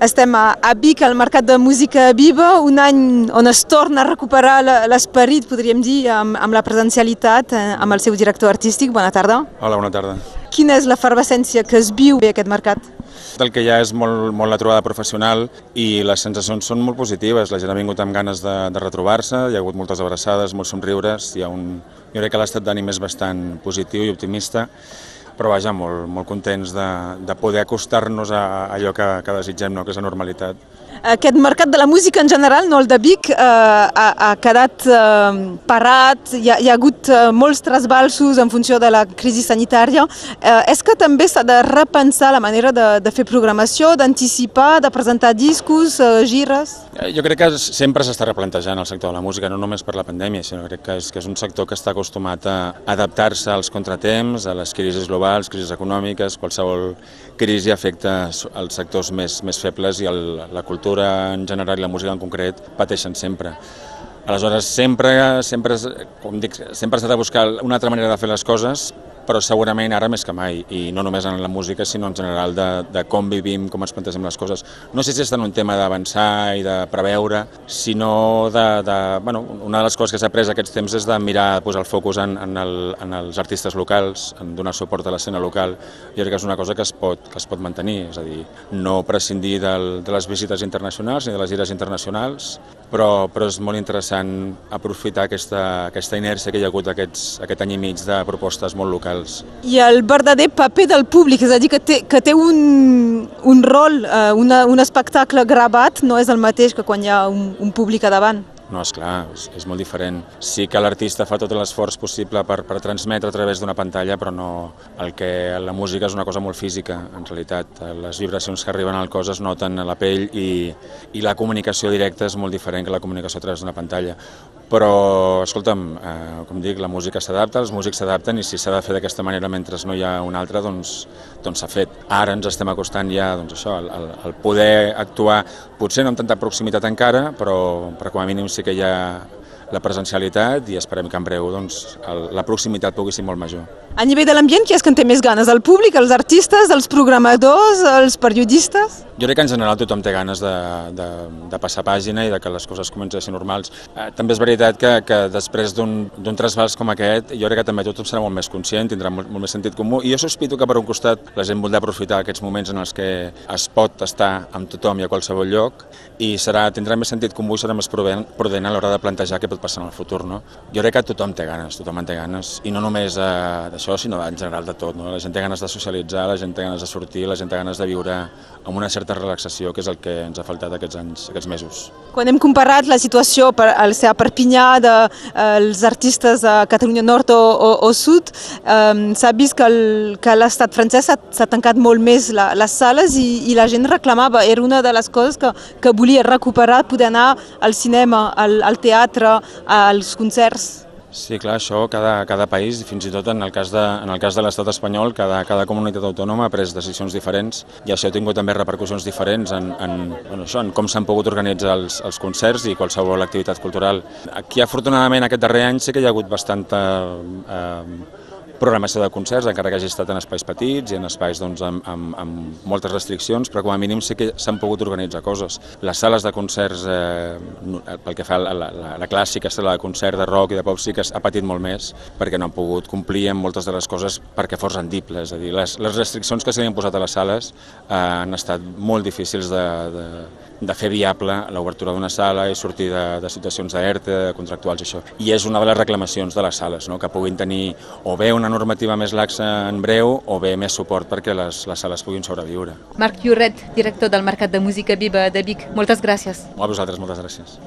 Estem a, a Vic, al Mercat de Música Viva, un any on es torna a recuperar l'esperit, podríem dir, amb, amb la presencialitat, eh, amb el seu director artístic. Bona tarda. Hola, bona tarda. Quina és l'efervescència que es viu bé aquest mercat? El que ja és molt, molt la trobada professional i les sensacions són molt positives. La gent ha vingut amb ganes de, de retrobar-se, hi ha hagut moltes abraçades, molts somriures, hi ha un... jo crec que l'estat d'ànim és bastant positiu i optimista però vaja, molt, molt contents de, de poder acostar-nos a, a allò que, que desitgem, no? que és la normalitat. Aquest mercat de la música en general, no el de Vic, eh, ha, ha quedat eh, parat, hi ha, hi ha hagut eh, molts trasbalsos en funció de la crisi sanitària. Eh, és que també s'ha de repensar la manera de, de fer programació, d'anticipar, de presentar discos, eh, gires? Eh, jo crec que sempre s'està replantejant el sector de la música, no només per la pandèmia, sinó crec que és, que és un sector que està acostumat a adaptar-se als contratemps, a les crisis globals, crisis econòmiques, qualsevol crisi afecta els sectors més, més febles i el, la cultura en general i la música en concret pateixen sempre. Aleshores, sempre, sempre, com dic, sempre s'ha de buscar una altra manera de fer les coses però segurament ara més que mai, i no només en la música, sinó en general de, de com vivim, com ens plantegem les coses. No sé si és en un tema d'avançar i de preveure, sinó de, de... Bueno, una de les coses que s'ha après aquests temps és de mirar, posar el focus en, en, el, en els artistes locals, en donar suport a l'escena local, i crec que és una cosa que es pot, que es pot mantenir, és a dir, no prescindir del, de les visites internacionals ni de les gires internacionals, però, però és molt interessant aprofitar aquesta, aquesta inèrcia que hi ha hagut aquests, aquest any i mig de propostes molt locals. I el verdader paper del públic, és a dir, que té, que té un, un rol, eh, una, un espectacle gravat, no és el mateix que quan hi ha un, un públic a davant. No, és clar, és, és molt diferent. Sí que l'artista fa tot l'esforç possible per, per transmetre a través d'una pantalla, però no, el que la música és una cosa molt física, en realitat. Les vibracions que arriben al cos es noten a la pell i, i la comunicació directa és molt diferent que la comunicació a través d'una pantalla. Però, escolta'm, eh, com dic, la música s'adapta, els músics s'adapten i si s'ha de fer d'aquesta manera mentre no hi ha una altra, doncs doncs s'ha fet. Ara ens estem acostant ja doncs això, al, al poder actuar, potser no amb tanta proximitat encara, però, però com a mínim sí que hi ha la presencialitat i esperem que en breu doncs, el, la proximitat pugui ser molt major. A nivell de l'ambient, qui és que en té més ganes? El públic, els artistes, els programadors, els periodistes? Jo crec que en general tothom té ganes de, de, de passar pàgina i de que les coses comencin a ser normals. Eh, també és veritat que, que després d'un trasbals com aquest, jo crec que també tothom serà molt més conscient, tindrà molt, molt més sentit comú, i jo sospito que per un costat la gent voldrà aprofitar aquests moments en els que es pot estar amb tothom i a qualsevol lloc, i serà, tindrà més sentit comú i serà més prudent, prudent a l'hora de plantejar què pot passar en el futur. No? Jo crec que tothom té ganes, tothom en té ganes, i no només eh, d'això, sinó en general de tot. No? La gent té ganes de socialitzar, la gent té ganes de sortir, la gent té ganes de viure amb una certa relaxació, que és el que ens ha faltat aquests anys, aquests mesos. Quan hem comparat la situació per, a Perpinyà dels eh, artistes a Catalunya Nord o, o, o Sud, eh, s'ha vist que l'estat francès s'ha tancat molt més la, les sales i, i la gent reclamava, era una de les coses que, que volia recuperar, poder anar al cinema, al, al teatre, als concerts. Sí, clar, això cada, cada país, fins i tot en el cas de, en el cas de l'estat espanyol, cada, cada comunitat autònoma ha pres decisions diferents i això ha tingut també repercussions diferents en, en, bueno, això, en com s'han pogut organitzar els, els concerts i qualsevol activitat cultural. Aquí, afortunadament, aquest darrer any sí que hi ha hagut bastanta eh, programació de concerts, encara que hagi estat en espais petits i en espais doncs, amb, amb, amb moltes restriccions, però com a mínim sí que s'han pogut organitzar coses. Les sales de concerts, eh, pel que fa a la, la, la clàssica sala de concert de rock i de pop, sí que ha patit molt més perquè no han pogut complir amb moltes de les coses perquè fos rendibles. És a dir, les, les restriccions que s'havien posat a les sales eh, han estat molt difícils de, de, de fer viable l'obertura d'una sala i sortir de, de situacions d'ERTE, contractuals i això. I és una de les reclamacions de les sales, no? que puguin tenir o bé una normativa més laxa en breu o bé més suport perquè les, les sales puguin sobreviure. Marc Lloret, director del Mercat de Música Viva de Vic, moltes gràcies. A vosaltres, moltes gràcies.